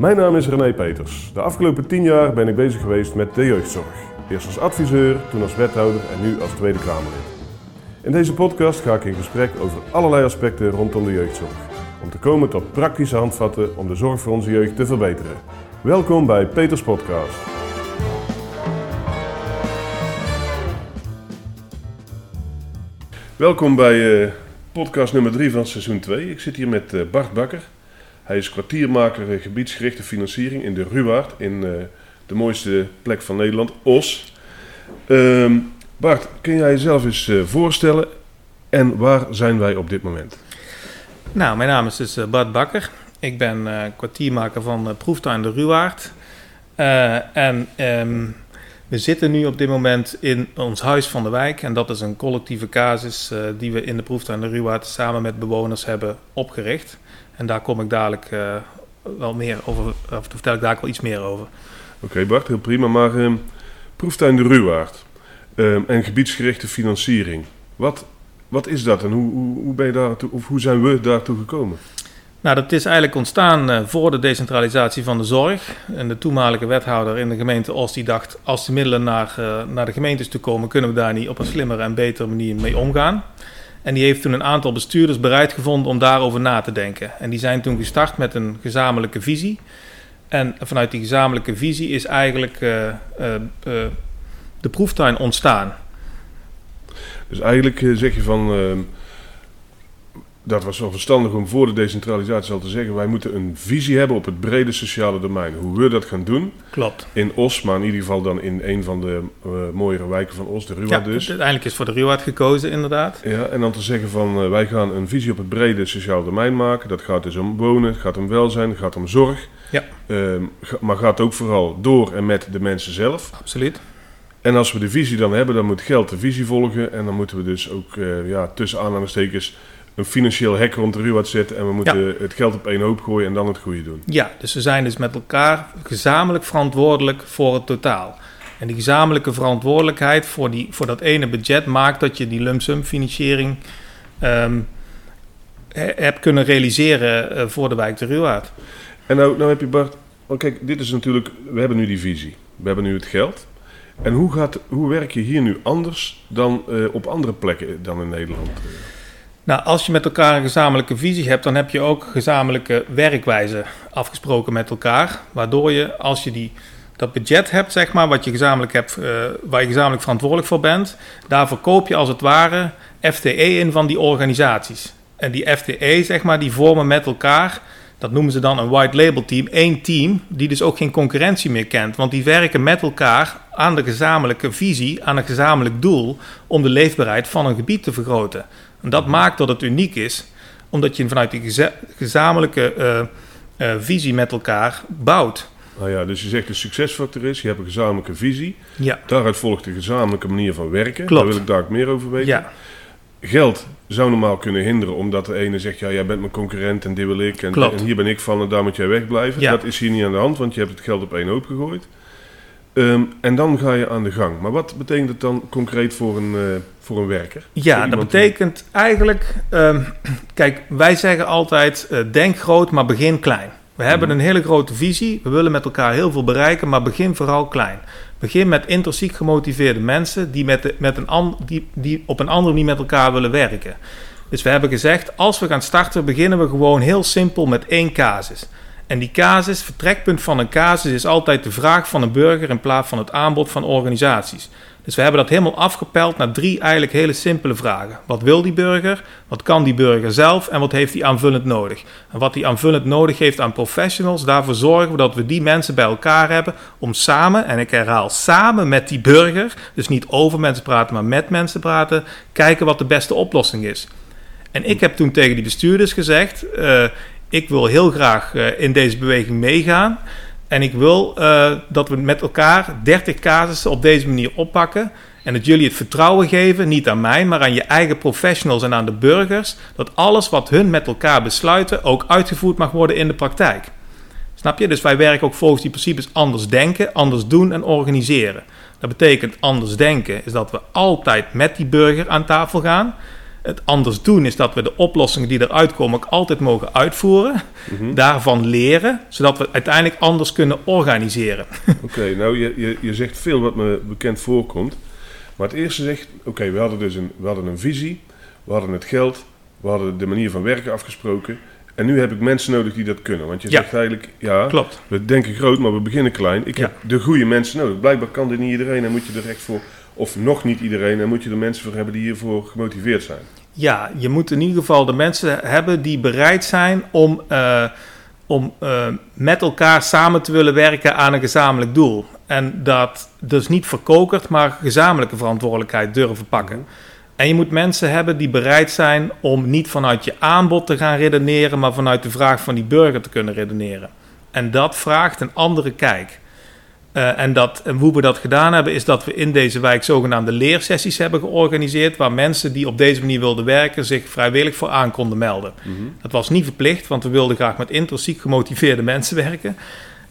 Mijn naam is René Peters. De afgelopen tien jaar ben ik bezig geweest met de jeugdzorg. Eerst als adviseur, toen als wethouder en nu als Tweede Kamerlid. In deze podcast ga ik in gesprek over allerlei aspecten rondom de jeugdzorg. Om te komen tot praktische handvatten om de zorg voor onze jeugd te verbeteren. Welkom bij Peters Podcast. Welkom bij uh, podcast nummer 3 van seizoen 2. Ik zit hier met uh, Bart Bakker. Hij is kwartiermaker gebiedsgerichte financiering in de Ruwaard, in de mooiste plek van Nederland, Os. Ehm, Bart, kun jij jezelf eens voorstellen en waar zijn wij op dit moment? Nou, mijn naam is dus Bart Bakker. Ik ben kwartiermaker van Proeftuin de Ruwaard. en... Um, we zitten nu op dit moment in ons Huis van de Wijk. En dat is een collectieve casus die we in de proeftuin de Ruwaard samen met bewoners hebben opgericht. En daar kom ik dadelijk uh, wel meer over, of vertel ik daar wel iets meer over. Oké okay, Bart, heel prima. Maar uh, proeftuin de Ruwaard ehm, en gebiedsgerichte financiering. Wat, wat is dat en hoe, hoe, hoe, ben je daar of hoe zijn we daartoe gekomen? Nou, dat is eigenlijk ontstaan uh, voor de decentralisatie van de zorg. En de toenmalige wethouder in de gemeente Oost die dacht... als de middelen naar, uh, naar de gemeentes toe komen... kunnen we daar niet op een slimmere en betere manier mee omgaan. En die heeft toen een aantal bestuurders bereid gevonden om daarover na te denken. En die zijn toen gestart met een gezamenlijke visie. En vanuit die gezamenlijke visie is eigenlijk uh, de proeftuin ontstaan. Dus eigenlijk zeg je van dat was wel verstandig om voor de decentralisatie al te zeggen. Wij moeten een visie hebben op het brede sociale domein. Hoe we dat gaan doen. Klopt. In Os, maar in ieder geval dan in een van de uh, mooiere wijken van Os, de Ruwaard ja, dus. uiteindelijk is voor de Ruwaard gekozen inderdaad. Ja, en dan te zeggen van uh, wij gaan een visie op het brede sociale domein maken. Dat gaat dus om wonen, het gaat om welzijn, het gaat om zorg. Ja. Uh, maar gaat ook vooral door en met de mensen zelf. Absoluut. En als we de visie dan hebben, dan moet geld de visie volgen. En dan moeten we dus ook uh, ja, tussen aanhalingstekens een financieel hek rond de ruwat zetten en we moeten ja. het geld op één hoop gooien en dan het goede doen. Ja, dus we zijn dus met elkaar gezamenlijk verantwoordelijk voor het totaal. En die gezamenlijke verantwoordelijkheid voor, die, voor dat ene budget maakt dat je die lump sum financiering um, hebt kunnen realiseren uh, voor de wijk de Ruwaard. En nou, nou heb je Bart, oh kijk, dit is natuurlijk, we hebben nu die visie, we hebben nu het geld. En hoe, gaat, hoe werk je hier nu anders dan uh, op andere plekken dan in Nederland? Nou, als je met elkaar een gezamenlijke visie hebt, dan heb je ook gezamenlijke werkwijze afgesproken met elkaar. Waardoor je, als je die, dat budget hebt, zeg maar, wat je gezamenlijk hebt, uh, waar je gezamenlijk verantwoordelijk voor bent, daar verkoop je als het ware FTE in van die organisaties. En die FTE, zeg maar, die vormen met elkaar, dat noemen ze dan een white label team, één team, die dus ook geen concurrentie meer kent. Want die werken met elkaar aan de gezamenlijke visie, aan een gezamenlijk doel om de leefbaarheid van een gebied te vergroten. En dat maakt dat het uniek is, omdat je vanuit die geza gezamenlijke uh, uh, visie met elkaar bouwt. Nou ja, dus je zegt de succesfactor is, je hebt een gezamenlijke visie. Ja. Daaruit volgt de gezamenlijke manier van werken. Klopt. Daar wil ik daar ook meer over weten. Ja. Geld zou normaal kunnen hinderen, omdat de ene zegt, ja, jij bent mijn concurrent en dit wil ik. En, en hier ben ik van en daar moet jij wegblijven. Ja. Dat is hier niet aan de hand, want je hebt het geld op één hoop gegooid. Um, en dan ga je aan de gang. Maar wat betekent het dan concreet voor een, uh, voor een werker? Ja, dat betekent die... eigenlijk... Um, kijk, wij zeggen altijd, uh, denk groot, maar begin klein. We hebben mm. een hele grote visie. We willen met elkaar heel veel bereiken, maar begin vooral klein. Begin met intrinsiek gemotiveerde mensen die, met de, met een an, die, die op een andere manier met elkaar willen werken. Dus we hebben gezegd, als we gaan starten, beginnen we gewoon heel simpel met één casus. En die casus, vertrekpunt van een casus, is altijd de vraag van een burger in plaats van het aanbod van organisaties. Dus we hebben dat helemaal afgepeld naar drie eigenlijk hele simpele vragen. Wat wil die burger? Wat kan die burger zelf? En wat heeft hij aanvullend nodig? En wat hij aanvullend nodig heeft aan professionals, daarvoor zorgen we dat we die mensen bij elkaar hebben om samen, en ik herhaal, samen met die burger, dus niet over mensen praten, maar met mensen praten, kijken wat de beste oplossing is. En ik heb toen tegen die bestuurders gezegd: uh, ik wil heel graag uh, in deze beweging meegaan. En ik wil uh, dat we met elkaar 30 casussen op deze manier oppakken. En dat jullie het vertrouwen geven, niet aan mij, maar aan je eigen professionals en aan de burgers. Dat alles wat hun met elkaar besluiten ook uitgevoerd mag worden in de praktijk. Snap je? Dus wij werken ook volgens die principes anders denken, anders doen en organiseren. Dat betekent anders denken is dat we altijd met die burger aan tafel gaan. Het anders doen is dat we de oplossingen die eruit komen ook altijd mogen uitvoeren. Mhm. Daarvan leren, zodat we uiteindelijk anders kunnen organiseren. Oké, nou je, je, je zegt veel wat me bekend voorkomt. Maar het eerste zegt, oké, we hadden dus een, we hadden een visie, we hadden het geld, we hadden de manier van werken afgesproken. En nu heb ik mensen nodig die dat kunnen. Want je Ja. zegt eigenlijk, ja, Klopt. we denken groot, maar we beginnen klein. Ik Ja. heb de goede mensen nodig. Blijkbaar kan dit niet iedereen en moet je er echt voor, of nog niet iedereen, en moet je er mensen voor hebben die hiervoor gemotiveerd zijn. Ja, je moet in ieder geval de mensen hebben die bereid zijn om, eh, om eh, met elkaar samen te willen werken aan een gezamenlijk doel. En dat dus niet verkokerd, maar gezamenlijke verantwoordelijkheid durven pakken. En je moet mensen hebben die bereid zijn om niet vanuit je aanbod te gaan redeneren, maar vanuit de vraag van die burger te kunnen redeneren. En dat vraagt een andere kijk. Eh, en, dat, en hoe we dat gedaan hebben, is dat we in deze wijk zogenaamde leersessies hebben georganiseerd. Waar mensen die op deze manier wilden werken zich vrijwillig voor aan konden melden. Dat was niet verplicht, want we wilden graag met intrinsiek gemotiveerde mensen werken.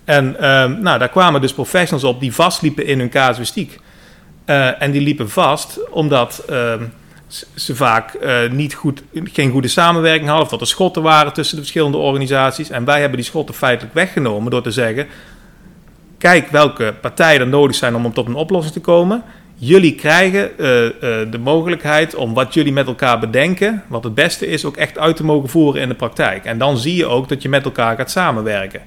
En ehm, nou, daar kwamen dus professionals op die vastliepen in hun casuïstiek. Eh, en die liepen vast omdat ehm, ze vaak eh, niet goed, geen goede samenwerking hadden. Of dat er schotten waren tussen de verschillende organisaties. En wij hebben die schotten feitelijk weggenomen door te zeggen... Kijk welke partijen er nodig zijn om tot een oplossing te komen. Jullie krijgen eh, eh, de mogelijkheid om wat jullie met elkaar bedenken, wat het beste is, ook echt uit te mogen voeren in de praktijk. En dan zie je ook dat je met elkaar gaat samenwerken.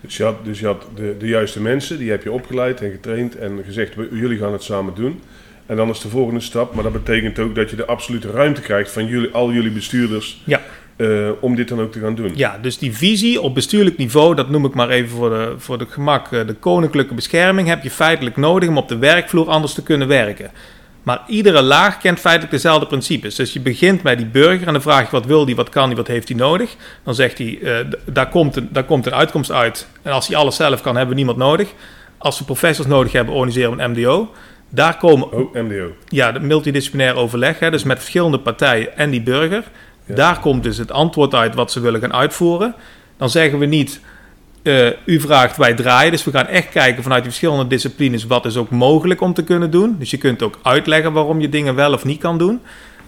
Dus je had, dus je had de, de juiste mensen, die heb je opgeleid en getraind en gezegd, "We- jullie gaan het samen doen. En dan is de volgende stap, maar dat betekent ook dat je de absolute ruimte krijgt van jullie, al jullie bestuurders Ja. Eh, om dit dan ook te gaan doen. Ja, dus die visie op bestuurlijk niveau, dat noem ik maar even voor de, voor de gemak, eh, de koninklijke bescherming, heb je feitelijk nodig om op de werkvloer anders te kunnen werken. Maar iedere laag kent feitelijk dezelfde principes. Dus je begint bij die burger en dan vraag je wat wil die, wat kan die, wat heeft hij nodig. Dan zegt hij, eh, daar, komt een, daar komt een uitkomst uit. En als hij alles zelf kan, hebben we niemand nodig. Als we professors nodig hebben, organiseren we een MDO. Daar komen Oh, MDO. ja, de multidisciplinair overleg, hè, dus met verschillende partijen en die burger. Daar komt dus het antwoord uit wat ze willen gaan uitvoeren. Dan zeggen we niet, eh, u vraagt, wij draaien. Dus we gaan echt kijken vanuit die verschillende disciplines wat is ook mogelijk om te kunnen doen. Dus je kunt ook uitleggen waarom je dingen wel of niet kan doen.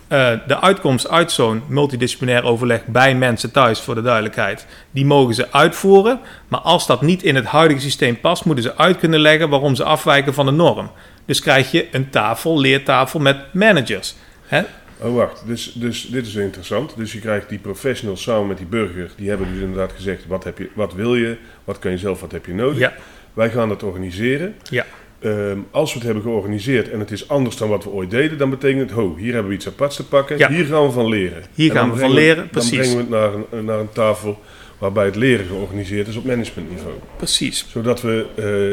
Eh, de uitkomst uit zo'n multidisciplinair overleg bij mensen thuis, voor de duidelijkheid, die mogen ze uitvoeren. Maar als dat niet in het huidige systeem past, moeten ze uit kunnen leggen waarom ze afwijken van de norm. Dus krijg je een tafel, leertafel met managers. Hè? Oh, wacht. Dus, dus dit is interessant. Dus je krijgt die professionals samen met die burger. Die hebben dus inderdaad gezegd, wat, heb je, wat wil je? Wat kan je zelf? Wat heb je nodig? Ja, Wij gaan het organiseren. ja, Ehm, als we het hebben georganiseerd en het is anders dan wat we ooit deden, dan betekent het, ho, hier hebben we iets aparts te pakken. Ja. Hier gaan we van leren. Hier gaan dan we van leren, Dan precies. brengen we het naar een, naar een tafel waarbij het leren georganiseerd is op managementniveau. precies. Zodat we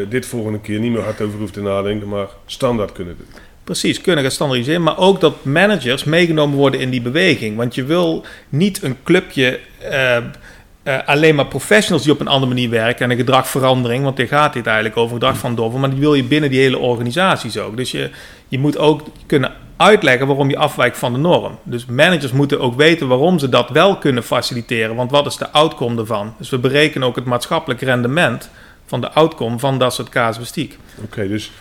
eh, dit volgende keer niet meer hard over hoeven te nadenken, maar standaard kunnen doen. Precies, kunnen gaan standaardiseren. Maar ook dat managers meegenomen worden in die beweging. Want je wil niet een clubje eh, eh, alleen maar professionals die op een andere manier werken en een gedragverandering. Want daar gaat dit eigenlijk over gedrag van doven. Maar die wil je binnen die hele organisaties ook. Dus je, je moet ook kunnen uitleggen waarom je afwijkt van de norm. Dus managers moeten ook weten waarom ze dat wel kunnen faciliteren. Want wat is de outcome ervan? Dus we berekenen ook het maatschappelijk rendement van de outcome van dat soort casuïstiek. Oké, dus,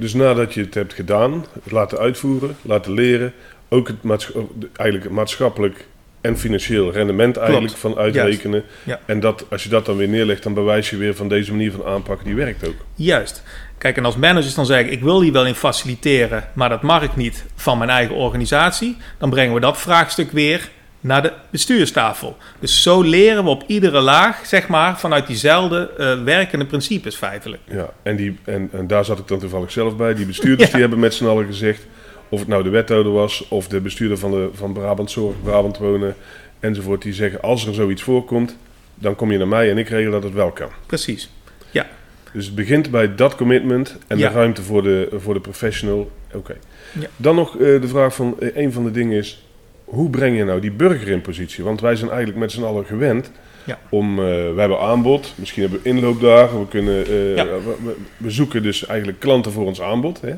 dus nadat je het hebt gedaan, het laten uitvoeren, laten leren, ook het, maatscha- eigenlijk het maatschappelijk en financieel rendement eigenlijk van uitrekenen. Ja. En dat, als je dat dan weer neerlegt, dan bewijs je weer van deze manier van aanpakken, die werkt ook. Juist. Kijk, en als managers dan zeggen, ik wil hier wel in faciliteren, maar dat mag ik niet van mijn eigen organisatie, dan brengen we dat vraagstuk weer naar de bestuurstafel. Dus zo leren we op iedere laag, zeg maar, vanuit diezelfde eh, werkende principes feitelijk. Ja, en, die, en, en daar zat ik dan toevallig zelf bij. Die bestuurders Ja. die hebben met z'n allen gezegd, of het nou de wethouder was, of de bestuurder van, de, van Brabant Zorg, Brabant Wonen, enzovoort, die zeggen, als er zoiets voorkomt, dan kom je naar mij en ik regel dat het wel kan. Precies. Dus het begint bij dat commitment en Ja. de ruimte voor de, voor de professional. Oké. Ja. Dan nog eh, de vraag van, eh, een van de dingen is, hoe breng je nou die burger in positie? Want wij zijn eigenlijk met z'n allen gewend Ja. om, eh we hebben aanbod, misschien hebben we inloopdagen, we, kunnen, eh, Ja. we, we- we zoeken dus eigenlijk klanten voor ons aanbod. Hè?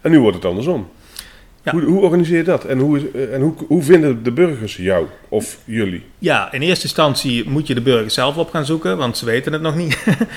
En nu wordt het andersom. Ja. Hoe, hoe organiseer je dat? En, hoe, eh, en hoe, hoe vinden de burgers jou of jullie? Ja, in eerste instantie moet je de burger zelf op gaan zoeken, want ze weten het nog niet.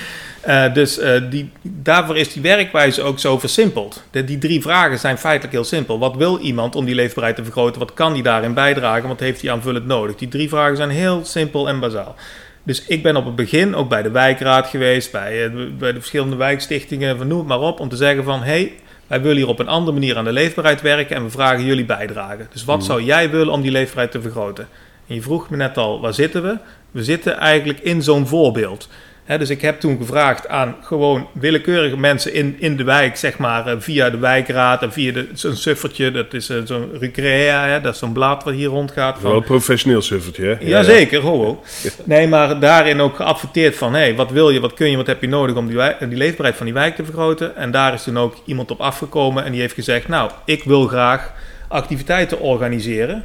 Eh, dus eh, die, daarvoor is die werkwijze ook zo versimpeld. De, die drie vragen zijn feitelijk heel simpel. Wat wil iemand om die leefbaarheid te vergroten? Wat kan die daarin bijdragen? Wat heeft hij aanvullend nodig? Die drie vragen zijn heel simpel en bazaal. Dus ik ben op het begin ook bij de wijkraad geweest, bij, bij de verschillende wijkstichtingen, van noem het maar op, om te zeggen van, hé, hey, wij willen hier op een andere manier aan de leefbaarheid werken en we vragen jullie bijdrage. Dus wat Mhm. zou jij willen om die leefbaarheid te vergroten? En je vroeg me net al, waar zitten we? We zitten eigenlijk in zo'n voorbeeld. Dus ik heb toen gevraagd aan gewoon willekeurige mensen in, in de wijk, zeg maar, eh, via de wijkraad en via zo'n suffertje, dat is eh, zo'n Recrea, hè, dat is zo'n blad wat hier rondgaat. Wel een professioneel suffertje, hè? Jazeker, ho, ho. Nee, maar daarin ook geadverteerd van... hé, wat wil je, wat kun je, wat heb je nodig om die, wijk- die leefbaarheid van die wijk te vergroten? En daar is toen ook iemand op afgekomen en die heeft gezegd... nou, ik wil graag activiteiten organiseren...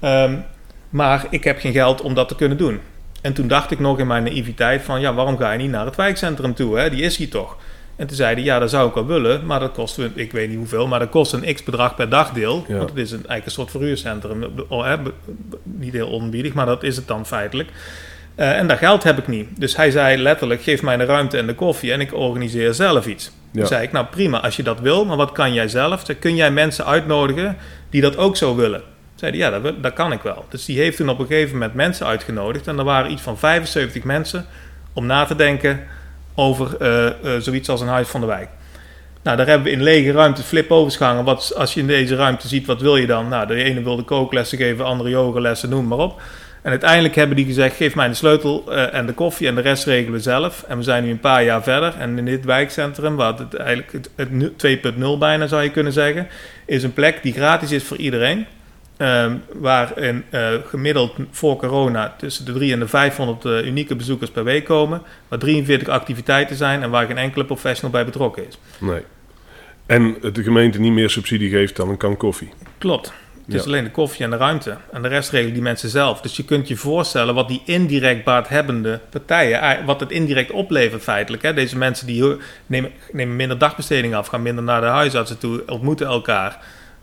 ehm, maar ik heb geen geld om dat te kunnen doen. En toen dacht ik nog in mijn naïviteit van... ja, waarom ga je niet naar het wijkcentrum toe, hè? Die is hier toch? En toen zei hij, ja, dat zou ik wel willen... maar dat kost, ik weet niet hoeveel... maar dat kost een x-bedrag per dagdeel... Ja. want het is een, eigenlijk een soort verhuurcentrum. Oh, hè, niet heel onbiedig, maar dat is het dan feitelijk. Eh, en dat geld heb ik niet. Dus hij zei letterlijk, geef mij de ruimte en de koffie... en ik organiseer zelf iets. Ja. Toen zei ik, nou prima, als je dat wil... maar wat kan jij zelf? Kun jij mensen uitnodigen die dat ook zo willen? Zei hij, ja, dat, dat kan ik wel. Dus die heeft toen op een gegeven moment mensen uitgenodigd... en er waren iets van 75 mensen om na te denken over eh, eh, zoiets als een huis van de wijk. Nou, daar hebben we in lege ruimte flip-overs gehangen. Wat, als je in deze ruimte ziet, wat wil je dan? Nou, de ene wilde kooklessen geven, de andere yogalessen, noem maar op. En uiteindelijk hebben die gezegd, geef mij de sleutel eh, en de koffie en de rest regelen we zelf. En we zijn nu een paar jaar verder. En in dit wijkcentrum, wat het eigenlijk het, het nu- 2.0 bijna zou je kunnen zeggen, is een plek die gratis is voor iedereen. Ehm waarin eh, gemiddeld voor corona tussen de 300 en de 500 eh, unieke bezoekers per week komen. Waar 43 activiteiten zijn en waar geen enkele professional bij betrokken is. Nee. En de gemeente niet meer subsidie geeft dan een kan koffie. Klopt. Het is Ja. alleen de koffie en de ruimte. En de rest regelen die mensen zelf. Dus je kunt je voorstellen wat die indirect baat-hebbende partijen... eh, wat het indirect oplevert feitelijk. Hè? Deze mensen die nemen, nemen minder dagbesteding af... gaan minder naar de huisartsen toe, ontmoeten elkaar.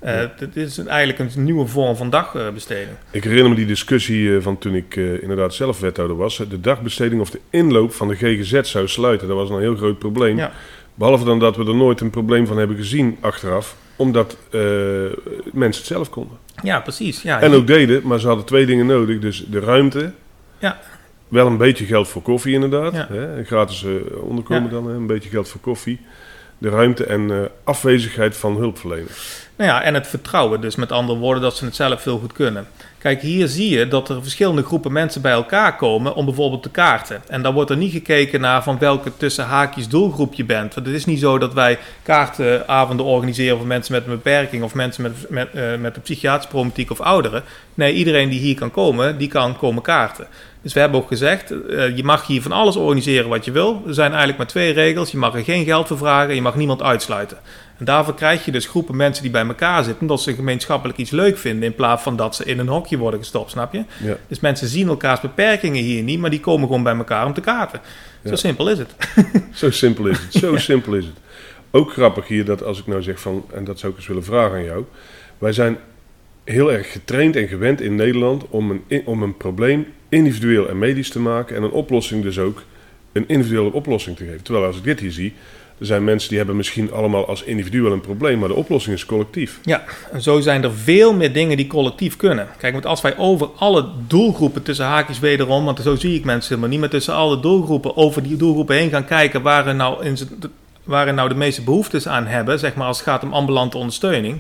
Eh. Het is eigenlijk een nieuwe vorm van dagbesteding. Ik herinner me die discussie eh, van toen ik eh, inderdaad zelf wethouder was. De dagbesteding of de inloop van de GGZ zou sluiten. Dat was een heel groot probleem. Ja. Behalve dan dat we er nooit een probleem van hebben gezien achteraf. Omdat eh, mensen het zelf konden. Ja, precies. Ja, En ook deden, maar ze hadden twee dingen nodig. Dus de ruimte. Ja. Wel een beetje geld voor koffie inderdaad. Ja. Hè? Gratis eh, onderkomen Ja. dan. Hè? Een beetje geld voor koffie. De ruimte en eh, afwezigheid van hulpverleners. Nou ja, en het vertrouwen. Dus met andere woorden dat ze het zelf heel goed kunnen. Kijk, hier zie je dat er verschillende groepen mensen bij elkaar komen om bijvoorbeeld te kaarten. En dan wordt er niet gekeken naar van welke tussen haakjes doelgroep je bent. Want het is niet zo dat wij kaartenavonden organiseren voor mensen met een beperking of mensen met, met, eh, met een psychiatrische problematiek of ouderen. Nee, iedereen die hier kan komen, die kan komen kaarten. Dus we hebben ook gezegd, eh, je mag hier van alles organiseren wat je wil. Er zijn eigenlijk maar twee regels. Je mag er geen geld voor vragen en je mag niemand uitsluiten. En daarvoor krijg je dus groepen mensen die bij elkaar zitten... omdat ze gemeenschappelijk iets leuk vinden... in plaats van dat ze in een hokje worden gestopt, snap je? Ja. Dus mensen zien elkaars beperkingen hier niet... maar die komen gewoon bij elkaar om te kaarten. Zo simpel is het. Zo simpel is het. Zo simpel is het. Ook grappig hier dat als ik nou zeg van, en dat zou ik eens willen vragen aan jou. Wij zijn heel erg getraind en gewend in Nederland om een, om een probleem individueel en medisch te maken. En een oplossing dus ook een individuele oplossing te geven. Terwijl als ik dit hier zie, er zijn mensen die hebben misschien allemaal als individu wel een probleem, maar de oplossing is collectief. Ja, en zo zijn er veel meer dingen die collectief kunnen. Kijk, want als wij over alle doelgroepen tussen haakjes wederom... want zo zie ik mensen helemaal niet... maar tussen alle doelgroepen over die doelgroepen heen gaan kijken... waar er nou, in waar er nou de meeste behoeftes aan hebben... zeg maar als het gaat om ambulante ondersteuning...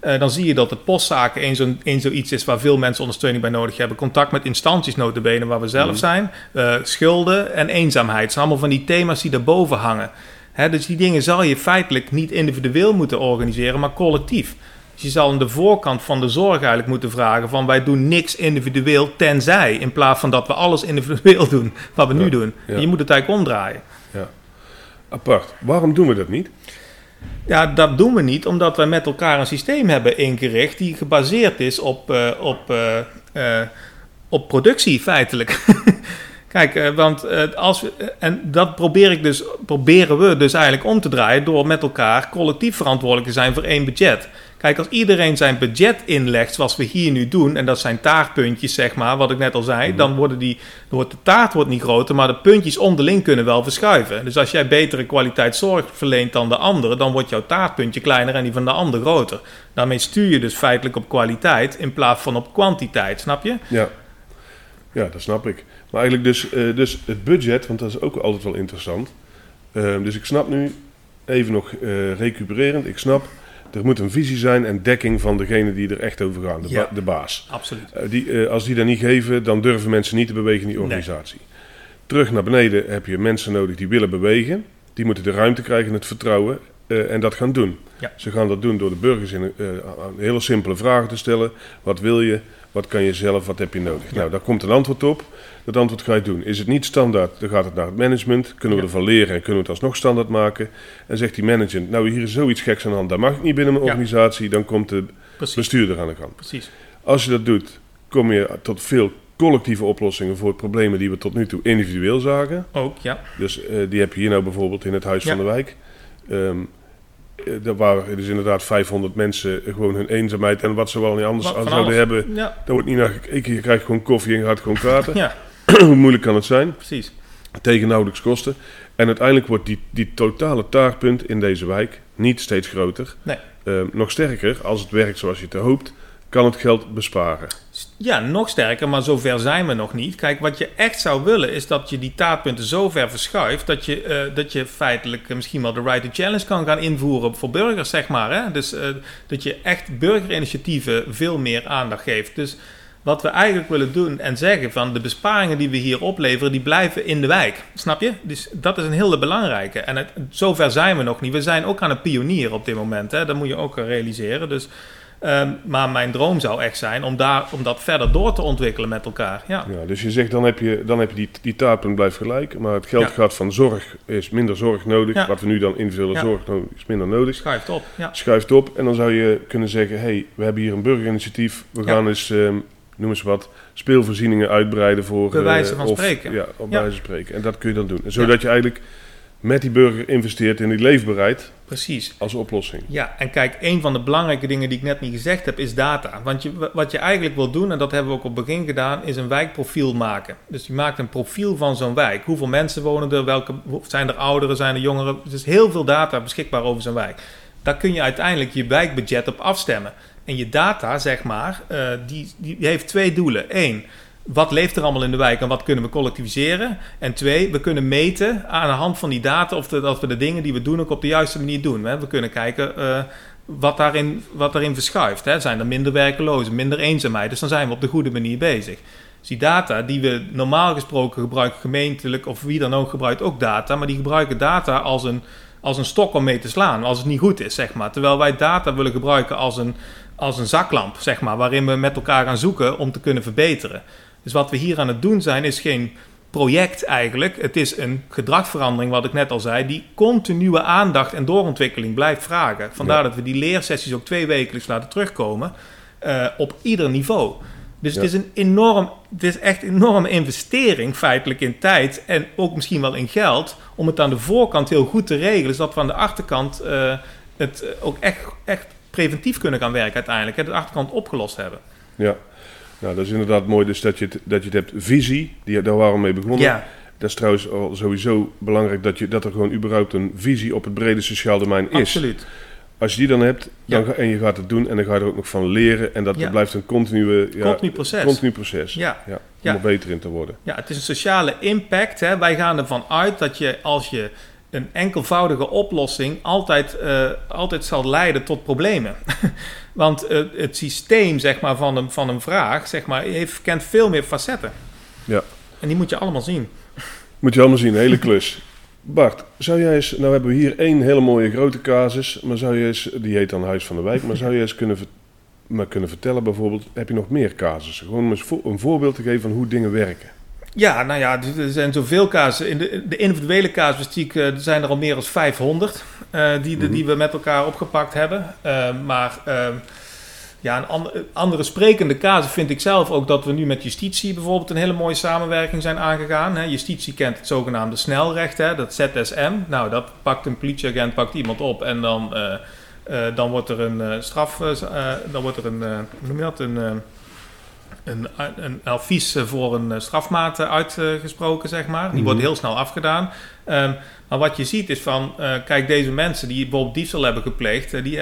eh, dan zie je dat het postzaken een, een zoiets is waar veel mensen ondersteuning bij nodig hebben. Contact met instanties notabene waar we zelf Mhm. zijn. eh, schulden en eenzaamheid. Het zijn allemaal van die thema's die daarboven hangen. Dus die dingen zal je feitelijk niet individueel moeten organiseren, maar collectief. Dus je zal aan de voorkant van de zorg eigenlijk moeten vragen van wij doen niks individueel tenzij, in plaats van dat we alles individueel doen wat we nu Ja, doen. ja. En je moet het eigenlijk omdraaien. Apart. Waarom doen we dat niet? Ja, dat doen we niet omdat wij met elkaar een systeem hebben ingericht die gebaseerd is op, eh, op, eh, eh, op productie feitelijk. Kijk, eh, want eh, als we, eh, en dat probeer ik dus, proberen we dus eigenlijk om te draaien door met elkaar collectief verantwoordelijk te zijn voor één budget. Kijk, als iedereen zijn budget inlegt zoals we hier nu doen, en dat zijn taartpuntjes, zeg maar, wat ik net al zei, Mhm. dan, worden die, dan wordt de taart wordt niet groter, maar de puntjes onderling kunnen wel verschuiven. Dus als jij betere kwaliteit zorg verleent dan de andere, dan wordt jouw taartpuntje kleiner en die van de ander groter. Daarmee stuur je dus feitelijk op kwaliteit in plaats van op kwantiteit, snap je? Ja. ja, dat snap ik. Maar eigenlijk dus, eh, dus het budget, want dat is ook altijd wel interessant. Ehm, dus ik snap nu, even nog eh, recupererend, ik snap, er moet een visie zijn en dekking van degene die er echt over gaan, de, Ja. ba- de baas. Absoluut. Eh, die, als die dat niet geven, dan durven mensen niet te bewegen in die Nee. organisatie. Terug naar beneden heb je mensen nodig die willen bewegen. Die moeten de ruimte krijgen, het vertrouwen en dat gaan doen. Ja. Ze gaan dat doen door de burgers in, hele simpele vragen te stellen. Wat wil je? Wat kan je zelf? Wat heb je nodig? Nou, daar komt een antwoord op. Dat antwoord ga je doen. Is het niet standaard, dan gaat het naar het management. Kunnen we ervan leren en kunnen we het alsnog standaard maken? En zegt die manager, nou hier is zoiets geks aan de hand. Dat mag ik niet binnen mijn organisatie. Dan komt de Precies. bestuurder aan de gang. Precies. Als je dat doet, kom je tot veel collectieve oplossingen voor problemen die we tot nu toe individueel zagen. Ook, ja. Dus eh, die heb je hier nou bijvoorbeeld in het Huis Ja. van de Wijk. Daar waren dus inderdaad 500 mensen eh, gewoon hun eenzaamheid en wat ze wel niet anders aan zouden hebben. Ja, Daar wordt niet naar gekeken. Je krijgt gewoon koffie en gaat gewoon praten. ja, Hoe moeilijk kan het zijn? precies. Tegen nauwelijks kosten. En uiteindelijk wordt die, die totale taartpunt in deze wijk niet steeds groter. Nee. Ehm, nog sterker, als het werkt zoals je het hoopt, kan het geld besparen. Ja, nog sterker, maar zover zijn we nog niet. Kijk, wat je echt zou willen is dat je die taartpunten zo ver verschuift dat je, eh, dat je feitelijk eh, misschien wel de right to challenge kan gaan invoeren voor burgers, zeg maar. Hè? Dus eh, dat je echt burgerinitiatieven veel meer aandacht geeft. Dus wat we eigenlijk willen doen en zeggen van de besparingen die we hier opleveren, die blijven in de wijk. Snap je? Dus dat is een hele belangrijke. En het, zover zijn we nog niet. We zijn ook aan het pionieren op dit moment. Hè? Dat moet je ook realiseren. Dus Ehm, maar mijn droom zou echt zijn om, daar, om dat verder door te ontwikkelen met elkaar. Ja, Ja, dus je zegt dan heb je, dan heb je die, die blijft gelijk, maar het geld Ja. gaat van zorg, is minder zorg nodig. Ja. Wat we nu dan Ja. zorg nodig is minder nodig. schuift op. Ja, Schuift op en dan zou je kunnen zeggen, hé, hey, we hebben hier een burgerinitiatief. We gaan eens, ehm, noem eens wat, speelvoorzieningen uitbreiden voor... Bij wijze eh, van of- spreken. Ja, op wijze van spreken. En dat kun je dan doen. En zodat je eigenlijk met die burger investeert in die leefbaarheid precies. als oplossing. Ja, en kijk, een van de belangrijke dingen die ik net niet gezegd heb, is data. Want je, wat je eigenlijk wil doen, en dat hebben we ook op het begin gedaan, is een wijkprofiel maken. Dus je maakt een profiel van zo'n wijk. Hoeveel mensen wonen er? Welke, zijn er ouderen? Zijn er jongeren? Er is heel veel data beschikbaar over zo'n wijk. Daar kun je uiteindelijk je wijkbudget op afstemmen. En je data, zeg maar, eh, die, die heeft twee doelen. Eén, wat leeft er allemaal in de wijk en wat kunnen we collectiviseren? En twee, we kunnen meten aan de hand van die data of dat we de dingen die we doen ook op de juiste manier doen. Hè? We kunnen kijken eh, wat, daarin, wat daarin verschuift. Hè? Zijn er minder werkelozen, minder eenzaamheid? Dus dan zijn we op de goede manier bezig. Dus die data die we normaal gesproken gebruiken, gemeentelijk of wie dan ook gebruikt ook data, maar die gebruiken data als een, als een stok om mee te slaan, als het niet goed is, zeg maar. Terwijl wij data willen gebruiken als een, als een zaklamp, zeg maar, waarin we met elkaar gaan zoeken om te kunnen verbeteren. Dus wat we hier aan het doen zijn, is geen project eigenlijk. Het is een gedragsverandering, wat ik net al zei, die continue aandacht en doorontwikkeling blijft vragen. Vandaar Ja. dat we die leersessies ook twee wekelijks laten terugkomen eh, op ieder niveau. Dus het is een enorm, het is echt een enorme investering feitelijk in tijd en ook misschien wel in geld om het aan de voorkant heel goed te regelen, zodat we aan de achterkant eh, het ook echt, echt preventief kunnen gaan werken uiteindelijk. En de achterkant opgelost hebben. Ja. Nou, dat is inderdaad mooi dus dat je het, dat je het hebt. Visie, die, daar waren we mee begonnen. Ja, Dat is trouwens al sowieso belangrijk dat, je, dat er gewoon überhaupt een visie op het brede sociaal domein is. absoluut. Als je die dan hebt dan Ja. en je gaat het doen en dan ga je er ook nog van leren. En dat Ja. blijft een continue, ja, Continu proces. continu proces. Ja. Ja, om er beter in te worden. Ja, het is een sociale impact. Hè. Wij gaan ervan uit dat je als je een enkelvoudige oplossing altijd, eh, altijd zal leiden tot problemen. Want eh, het systeem zeg maar, van, een, van een vraag zeg maar, heeft, kent veel meer facetten. Ja. En die moet je allemaal zien. Moet je allemaal zien, een hele klus. Bart, zou jij eens, nou hebben we hier één hele mooie grote casus, maar zou je eens, die heet dan Huis van de Wijk, maar zou je eens kunnen, maar kunnen vertellen bijvoorbeeld, heb je nog meer casussen? Gewoon om eens een voorbeeld te geven van hoe dingen werken. Ja, nou ja, er zijn zoveel casussen. In de, de individuele casuïstiek eh, zijn er al meer dan 500 eh, die, de- Mhm. die we met elkaar opgepakt hebben. Eh, maar ja, een andere, andere sprekende casus vind ik zelf ook dat we nu met justitie bijvoorbeeld een hele mooie samenwerking zijn aangegaan. Hè. Justitie kent het zogenaamde snelrecht, hè, dat ZSM. Nou, dat pakt een politieagent pakt iemand op en dan... dan wordt er een straf, dan wordt er een, hoe noem je dat, een, een, een advies voor een eh, strafmaat uitgesproken, zeg maar. Die Mhm. wordt heel snel afgedaan. Ehm, maar wat je ziet is van, eh, kijk, deze mensen die bijvoorbeeld diefstal hebben gepleegd, eh, die,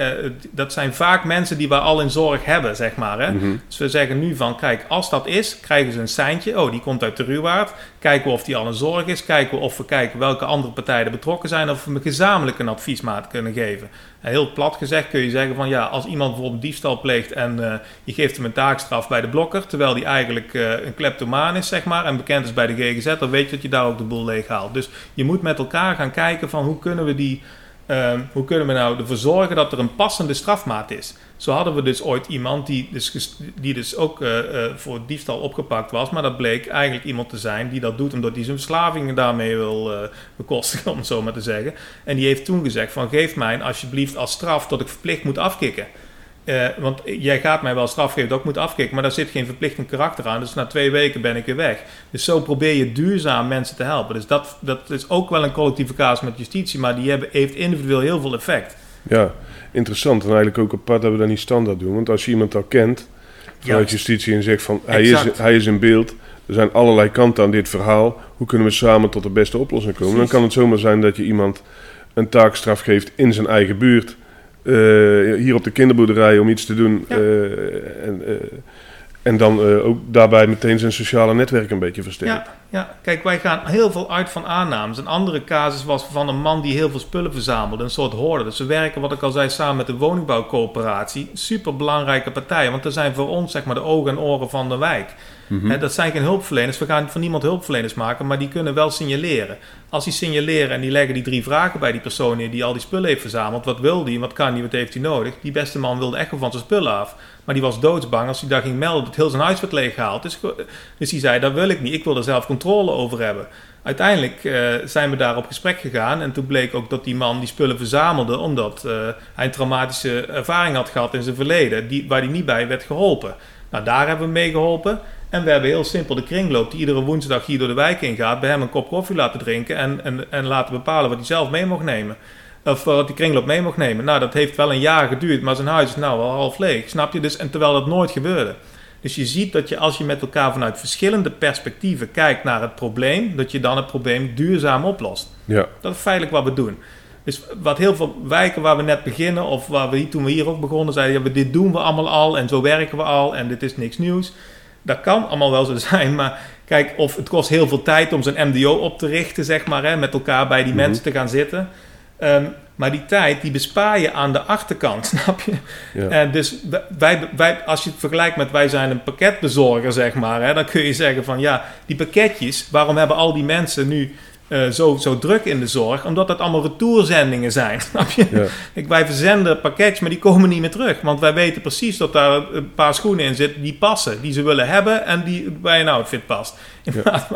dat zijn vaak mensen die we al in zorg hebben, zeg maar. Hè? Mhm. Dus we zeggen nu van, kijk, als dat is, krijgen ze een seintje. Oh, die komt uit de Ruwaard. Kijken we of die al in zorg is. Kijken we of we kijken welke andere partijen er betrokken zijn. Of we gezamenlijk een adviesmaat kunnen geven. En heel plat gezegd kun je zeggen van, ja, als iemand bijvoorbeeld diefstal pleegt en je geeft hem een taakstraf bij de blokker, terwijl die eigenlijk eh, een kleptomaan is, zeg maar, en bekend is bij de GGZ, dan weet je dat je daar ook de boel leeg haalt. Dus je moet met elkaar gaan kijken van hoe kunnen we die... Ehm, hoe kunnen we nou ervoor zorgen dat er een passende strafmaat is? Zo hadden we dus ooit iemand die dus, die dus ook eh, eh, voor diefstal opgepakt was. Maar dat bleek eigenlijk iemand te zijn die dat doet omdat hij zijn verslavingen daarmee wil bekostigen, om het zo maar te zeggen. En die heeft toen gezegd van geef mij alsjeblieft als straf dat ik verplicht moet afkicken. Eh, want jij gaat mij wel straf geven dat ik moet afkicken, maar daar zit geen verplichtend karakter aan. Dus na twee weken ben ik weer weg. Dus zo probeer je duurzaam mensen te helpen. Dus dat, dat is ook wel een collectieve casus met justitie, maar die hebben, heeft individueel heel veel effect. Ja, interessant. En eigenlijk ook apart dat we dat niet standaard doen. Want als je iemand al kent vanuit justitie en zegt van hij is, hij is in beeld. Er zijn allerlei kanten aan dit verhaal. Hoe kunnen we samen tot de beste oplossing komen? Dan kan het zomaar zijn dat je iemand een taakstraf geeft in zijn eigen buurt. Eh, hier op de kinderboerderij om iets te doen. Ja. eh, en, eh, en dan eh, ook daarbij meteen zijn sociale netwerk een beetje versterken. Ja, ja, kijk, wij gaan heel veel uit van aannames. Een andere casus was van een man die heel veel spullen verzamelde, een soort hoorde. Dus we werken, wat ik al zei, samen met de woningbouwcoöperatie. Super belangrijke partijen, want er zijn voor ons zeg maar de ogen en oren van de wijk. Hè, dat zijn geen hulpverleners. We gaan van niemand hulpverleners maken, maar die kunnen wel signaleren. Als die signaleren en die leggen die drie vragen bij die persoon neer die al die spullen heeft verzameld. Wat wil die? Wat kan die? Wat heeft hij nodig? Die beste man wilde echt van zijn spullen af. Maar die was doodsbang als hij daar ging melden dat heel zijn huis werd leeggehaald. Dus, dus die zei, dat wil ik niet. Ik wil er zelf controle over hebben. Uiteindelijk eh, zijn we daar op gesprek gegaan. En toen bleek ook dat die man die spullen verzamelde. Omdat eh, hij een traumatische ervaring had gehad in zijn verleden. Die, waar hij niet bij werd geholpen. Nou, daar hebben we mee geholpen. En we hebben heel simpel de kringloop die iedere woensdag hier door de wijk ingaat. Bij hem een kop koffie laten drinken. En, en, en laten bepalen wat hij zelf mee mocht nemen. Of wat die kringloop mee mocht nemen. Nou, dat heeft wel een jaar geduurd. Maar zijn huis is nou al half leeg. Snap je? Dus, en terwijl dat nooit gebeurde. Dus je ziet dat je als je met elkaar vanuit verschillende perspectieven kijkt naar het probleem, dat je dan het probleem duurzaam oplost. Ja. Dat is feitelijk wat we doen. Dus wat heel veel wijken waar we net beginnen, of waar we toen we hier ook begonnen, zeiden: ja, we- dit doen we allemaal al en zo werken we al en dit is niks nieuws. Dat kan allemaal wel zo zijn, maar kijk, of het kost heel veel tijd om zo'n MDO op te richten, zeg maar, hè, met elkaar bij die Mhm. mensen te gaan zitten. Ehm, maar die tijd, die bespaar je aan de achterkant, snap je? Ja. En dus wij, wij, als je het vergelijkt met wij zijn een pakketbezorger, zeg maar, hè, dan kun je zeggen van ja, die pakketjes, waarom hebben al die mensen nu eh, zo, zo druk in de zorg? Omdat dat allemaal retourzendingen zijn, snap je? Ja. Kijk, wij verzenden pakketjes, maar die komen niet meer terug. Want wij weten precies dat daar een paar schoenen in zitten die passen, die ze willen hebben en die bij een outfit past. Ja.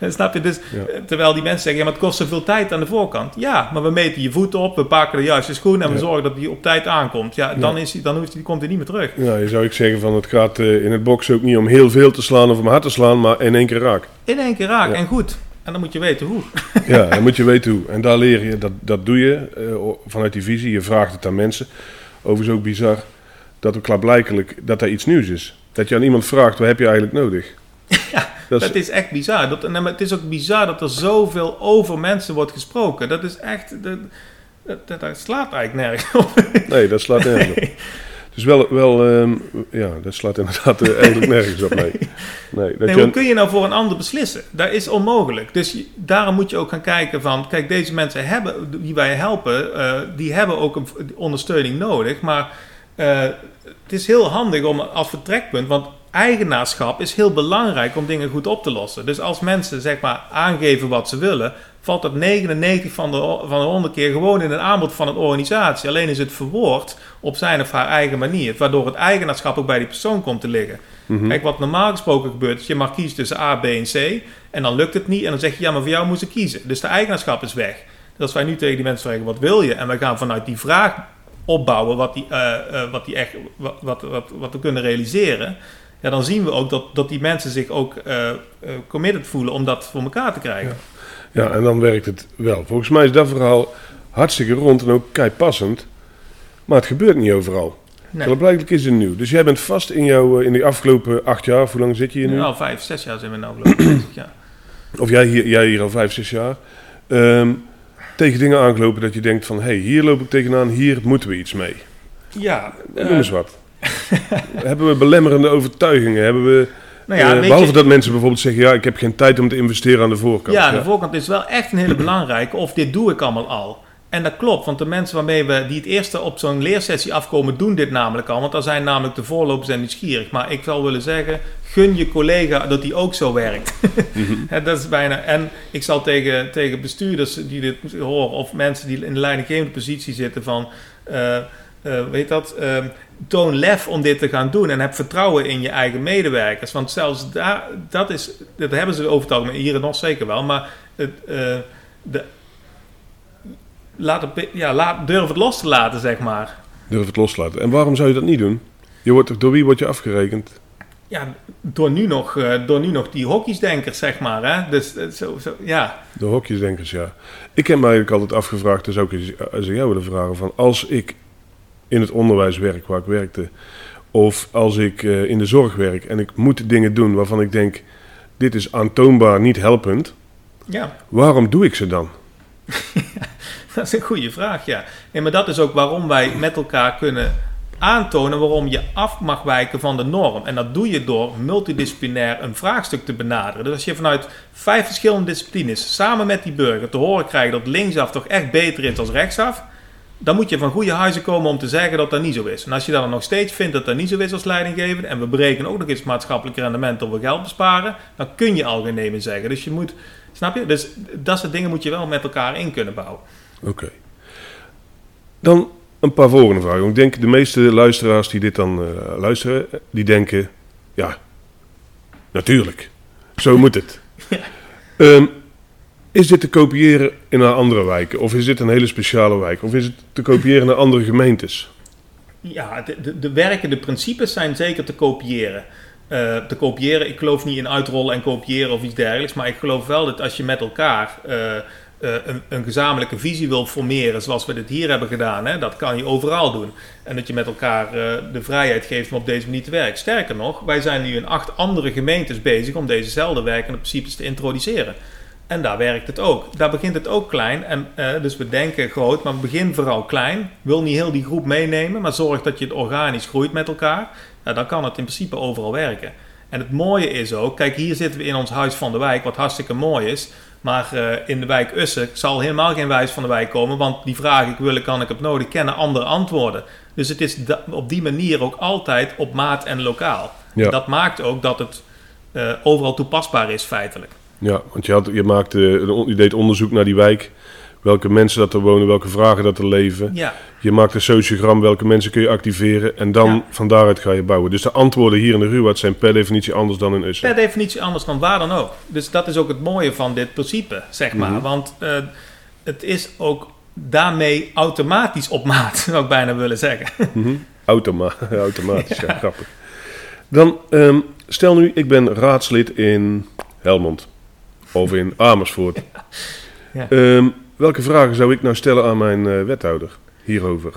snap je? Dus, Ja. eh, Terwijl die mensen zeggen, ja, maar het kost zoveel tijd aan de voorkant. Ja, maar we meten je voeten op, we pakken de juiste schoen en we zorgen dat die op tijd aankomt. Ja, dan, is die, dan hoeft die, komt hij niet meer terug. Ja, je zou ik zeggen van het gaat eh, in het boksen ook niet om heel veel te slaan of om hard te slaan, maar in één keer raak. In één keer raak en goed. En dan moet je weten hoe. Ja, dan moet je weten hoe. En daar leer je, dat, dat doe je eh, vanuit die visie. Je vraagt het aan mensen. Overigens ook bizar dat ook klaarblijkelijk dat er iets nieuws is. Dat je aan iemand vraagt, wat heb je eigenlijk nodig? Ja, dat is, Dat is echt bizar. Dat, en het is ook bizar dat er zoveel over mensen wordt gesproken. Dat is echt... Dat, dat, dat, dat slaat eigenlijk nergens op. nee, dat slaat nergens op. Dus wel, wel ehm, ja, dat slaat inderdaad eh, eigenlijk nergens op. Nee, nee, dat Nee, hoe kun je nou voor een ander beslissen? Dat is onmogelijk. Dus je- daarom moet je ook gaan kijken van... Kijk, deze mensen hebben, die wij helpen... eh, die hebben ook een ondersteuning nodig. Maar eh, het is heel handig om als vertrekpunt... Want eigenaarschap is heel belangrijk om dingen goed op te lossen. Dus als mensen zeg maar aangeven wat ze willen... valt dat 99 van de, van de 100 keer gewoon in een aanbod van een organisatie. Alleen is het verwoord op zijn of haar eigen manier. Waardoor het eigenaarschap ook bij die persoon komt te liggen. Mhm. Kijk, wat normaal gesproken gebeurt, is je mag kiezen tussen A, B en C. En dan lukt het niet. En dan zeg je, ja, maar voor jou moet ze kiezen. Dus de eigenaarschap is weg. Dus als wij nu tegen die mensen zeggen, wat wil je? En wij gaan vanuit die vraag opbouwen wat, die, eh, eh, wat, die echt, wat, wat, wat, wat we kunnen realiseren. Ja, dan zien we ook dat, dat die mensen zich ook eh, committed voelen om dat voor elkaar te krijgen. ja, en dan werkt het wel. Volgens mij is dat verhaal hartstikke rond en ook kei passend. Maar het gebeurt niet overal. Nee. Klaarblijkelijk is het nieuw. Dus jij bent vast in, jouw, eh, in de afgelopen acht jaar, hoe lang zit je hier nu? Nu al vijf, zes jaar zijn we nou ik bezig, ja. Of jij hier, jij hier al vijf, zes jaar. ehm, tegen dingen aangelopen dat je denkt van... hé, hey, hier loop ik tegenaan, hier moeten we iets mee. Ja, Noem eh, eens wat. hebben we belemmerende overtuigingen? Hebben we, nou ja, eh, je- behalve dat mensen bijvoorbeeld zeggen... ja, ik heb geen tijd om te investeren aan de voorkant. Ja, aan de voorkant is wel echt een hele belangrijke. Of dit doe ik allemaal al. En dat klopt, want de mensen waarmee we die het eerste op zo'n leersessie afkomen, doen dit namelijk al. Want dan zijn namelijk de voorlopers en nieuwsgierig. Maar ik zou willen zeggen, gun je collega dat die ook zo werkt. Hè, dat is bijna. En ik zal tegen, tegen bestuurders die dit horen, of mensen die in de leidinggevende positie zitten van. eh, eh, weet dat, ehm, toon lef om dit te gaan doen en heb vertrouwen in je eigen medewerkers. Want zelfs daar, dat is, dat hebben ze over het algemeen, hier nog zeker wel, maar het, eh, de, laat het, ja, laat, durf het los te laten, zeg maar. Durf het loslaten. En waarom zou je dat niet doen? Je wordt, door wie word je afgerekend? Ja, door nu nog, eh, door nu nog die hokjesdenkers, zeg maar. Hè? Dus eh, zo, zo, ja. De hokjesdenkers, ja. Ik heb me eigenlijk altijd afgevraagd, dus ook eens als ik jou willen vragen... van als ik in het onderwijs werk waar ik werkte... of als ik eh, in de zorg werk en ik moet dingen doen waarvan ik denk... dit is aantoonbaar niet helpend, ja, waarom doe ik ze dan? dat is een goede vraag, ja. Nee, maar dat is ook waarom wij met elkaar kunnen aantonen waarom je af mag wijken van de norm. En dat doe je door multidisciplinair een vraagstuk te benaderen. Dus als je vanuit vijf verschillende disciplines samen met die burger te horen krijgt dat linksaf toch echt beter is dan rechtsaf, dan moet je van goede huizen komen om te zeggen dat dat niet zo is. En als je dan nog steeds vindt dat dat niet zo is als leidinggever, en we berekenen ook nog eens maatschappelijk rendement om we geld besparen, dan kun je al geen nemen zeggen. Dus je moet, snap je? Dus dat soort dingen moet je wel met elkaar in kunnen bouwen. Oké. Dan een paar volgende vragen. Ik denk de meeste luisteraars die dit dan eh, luisteren, die denken... ja, natuurlijk. Zo moet het. Ja. Ehm, is dit te kopiëren in naar andere wijken? Of is dit een hele speciale wijk? Of is het te kopiëren naar andere gemeentes? Ja, de, de, de werkende principes zijn zeker te kopiëren. Eh, te kopiëren, ik geloof niet in uitrollen en kopiëren of iets dergelijks, maar ik geloof wel dat als je met elkaar eh, eh, een, een gezamenlijke visie wil formeren, zoals we dit hier hebben gedaan, hè, dat kan je overal doen. En dat je met elkaar de vrijheid geeft om op deze manier te werken. Sterker nog, wij zijn nu in acht andere gemeentes bezig om dezezelfde werkende principes te introduceren. En daar werkt het ook. Daar begint het ook klein. En, eh, dus we denken groot, maar begin vooral klein. Wil niet heel die groep meenemen, maar zorg dat je het organisch groeit met elkaar. Nou, dan kan het in principe overal werken. En het mooie is ook, kijk, hier zitten we in ons huis van de wijk, wat hartstikke mooi is. Maar eh, in de wijk Ussen zal helemaal geen wijs van de wijk komen, want die vraag, ik wil, kan, ik heb nodig, kennen andere antwoorden. Dus het is op die manier ook altijd op maat en lokaal. Ja. Dat maakt ook dat het eh, overal toepasbaar is, feitelijk. Ja, want je, had, je, maakte, je deed onderzoek naar die wijk. Welke mensen dat er wonen, welke vragen dat er leven. Ja, Je maakt een sociogram, welke mensen kun je activeren. En dan Ja. van daaruit ga je bouwen. Dus de antwoorden hier in de Ruwaard zijn per definitie anders dan in Ussen. per definitie anders dan waar dan ook. Dus dat is ook het mooie van dit principe, zeg maar. Mhm. Want eh, het is ook daarmee automatisch op maat, zou ik bijna willen zeggen. Mhm. Automa automatisch, ja. grappig. Dan, ehm, stel nu, ik ben raadslid in Helmond. Of in Amersfoort. Ja. Ehm, welke vragen zou ik nou stellen aan mijn eh, wethouder hierover?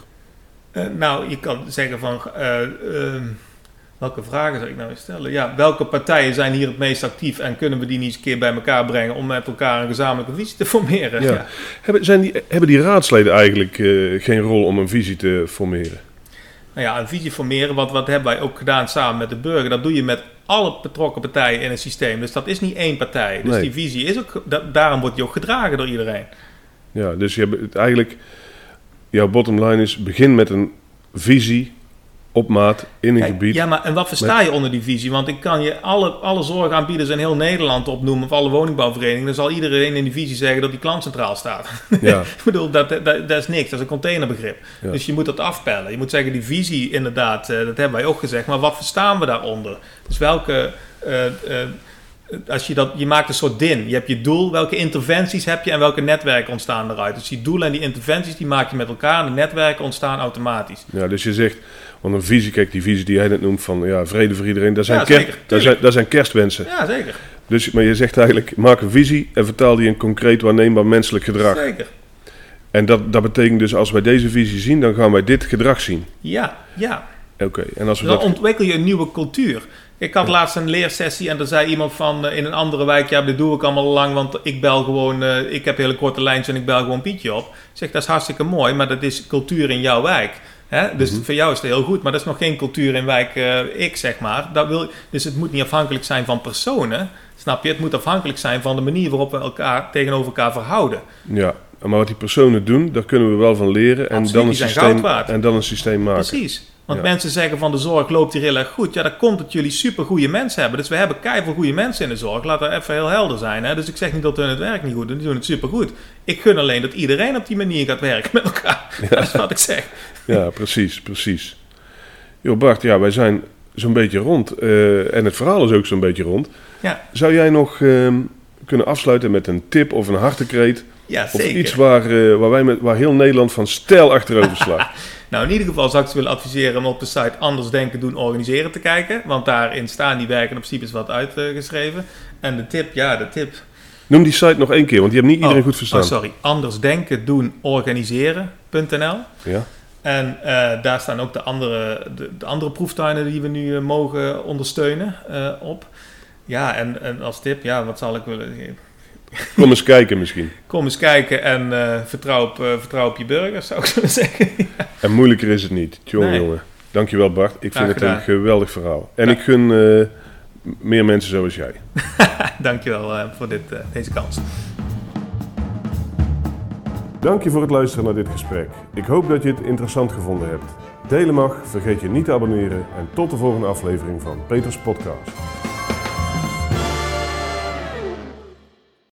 Eh, nou, je kan zeggen van... eh, ehm, welke vragen zou ik nou eens stellen? Ja, welke partijen zijn hier het meest actief... en kunnen we die niet eens een keer bij elkaar brengen... om met elkaar een gezamenlijke visie te formeren? Ja. Hebben, zijn die, hebben die raadsleden eigenlijk eh, geen rol om een visie te formeren? Nou ja, een visie formeren, wat, wat hebben wij ook gedaan samen met de burger. Dat doe je met alle betrokken partijen in het systeem. Dus dat is niet één partij. Dus Nee. die visie is ook, da- daarom wordt die ook gedragen door iedereen. Ja, dus je hebt eigenlijk, jouw bottom line is, begin met een visie op maat in een Kijk, gebied. Ja, maar en wat versta je onder die visie? Want ik kan je alle, alle zorgaanbieders in heel Nederland opnoemen, of alle woningbouwverenigingen. Dan zal iedereen in die visie zeggen dat die klant centraal staat. Ja. ik bedoel, dat, dat, dat is niks. Dat is een containerbegrip. Ja. Dus je moet dat afpellen. Je moet zeggen, die visie inderdaad, eh, dat hebben wij ook gezegd. Maar wat verstaan we daaronder? Dus welke... eh, eh, als je, dat, je maakt een soort din. Je hebt je doel, welke interventies heb je en welke netwerken ontstaan eruit. Dus die doelen en die interventies die maak je met elkaar en de netwerken ontstaan automatisch. ja, dus je zegt, want een visie, kijk die visie die jij net noemt van ja, vrede voor iedereen, dat zijn, Ja, ker- zeker, dat tuurlijk. zijn, zijn kerstwensen. Ja, zeker. Dus, maar je zegt eigenlijk, maak een visie en vertaal die in concreet waarneembaar menselijk gedrag. Zeker. En dat, dat betekent dus als wij deze visie zien, dan gaan wij dit gedrag zien. Ja, ja. Oké, en als we Dan dat... ontwikkel je een nieuwe cultuur. Ik had laatst een leersessie en er zei iemand van eh, in een andere wijk, ja, dit doe ik allemaal al lang, want ik bel gewoon, eh, ik heb hele korte lijntjes en ik bel gewoon Pietje op. Ik zeg, dat is hartstikke mooi, maar dat is cultuur in jouw wijk. Hè? Dus Mhm. voor jou is het heel goed, maar dat is nog geen cultuur in wijk eh, X, zeg maar. Dat wil, dus het moet niet afhankelijk zijn van personen, snap je? Het moet afhankelijk zijn van de manier waarop we elkaar tegenover elkaar verhouden. Ja, maar wat die personen doen, daar kunnen we wel van leren. En, Absoluut, dan een, systeem, en dan een systeem maken. Precies. Want Ja. mensen zeggen van de zorg loopt hier heel erg goed. Ja, dat komt dat jullie super goede mensen hebben. Dus we hebben keiveel goede mensen in de zorg. Laat dat even heel helder zijn. Hè? Dus ik zeg niet dat hun het werk niet goed doen. Die doen het super goed. Ik gun alleen dat iedereen op die manier gaat werken met elkaar. Dat is wat ik zeg. Ja, precies, precies. Jo Bart, ja, wij zijn zo'n beetje rond. eh, en het verhaal is ook zo'n beetje rond. Ja, Zou jij nog ehm, kunnen afsluiten met een tip of een hartekreet? Ja Of zeker. iets waar, eh, waar, wij met, waar heel Nederland van stijl achterover slaat? Nou, in ieder geval zou ik ze willen adviseren om op de site Anders Denken, Doen, Organiseren te kijken. Want daarin staan die werken in principe wat uitgeschreven. En de tip, ja, de tip. Noem die site nog één keer, want die heeft niet iedereen Oh, goed verstaan. Oh, sorry. Anders Denken, Doen, Organiseren.nl. ja? En eh, daar staan ook de andere, de, de andere proeftuinen die we nu eh, mogen ondersteunen op. Ja, en, en als tip, ja, wat zal ik willen... Kom eens kijken misschien. Kom eens kijken en eh, vertrouw, op, eh, vertrouw op je burgers, zou ik willen zeggen. En moeilijker is het niet. Nee. jongen. Dankjewel Bart. Ik Graag vind het een geweldig verhaal. En Ja. ik gun eh, meer mensen zoals jij. Dankjewel voor dit, deze kans. Dank je voor het luisteren naar dit gesprek. Ik hoop dat je het interessant gevonden hebt. Delen mag, vergeet je niet te abonneren en tot de volgende aflevering van Peters Podcast.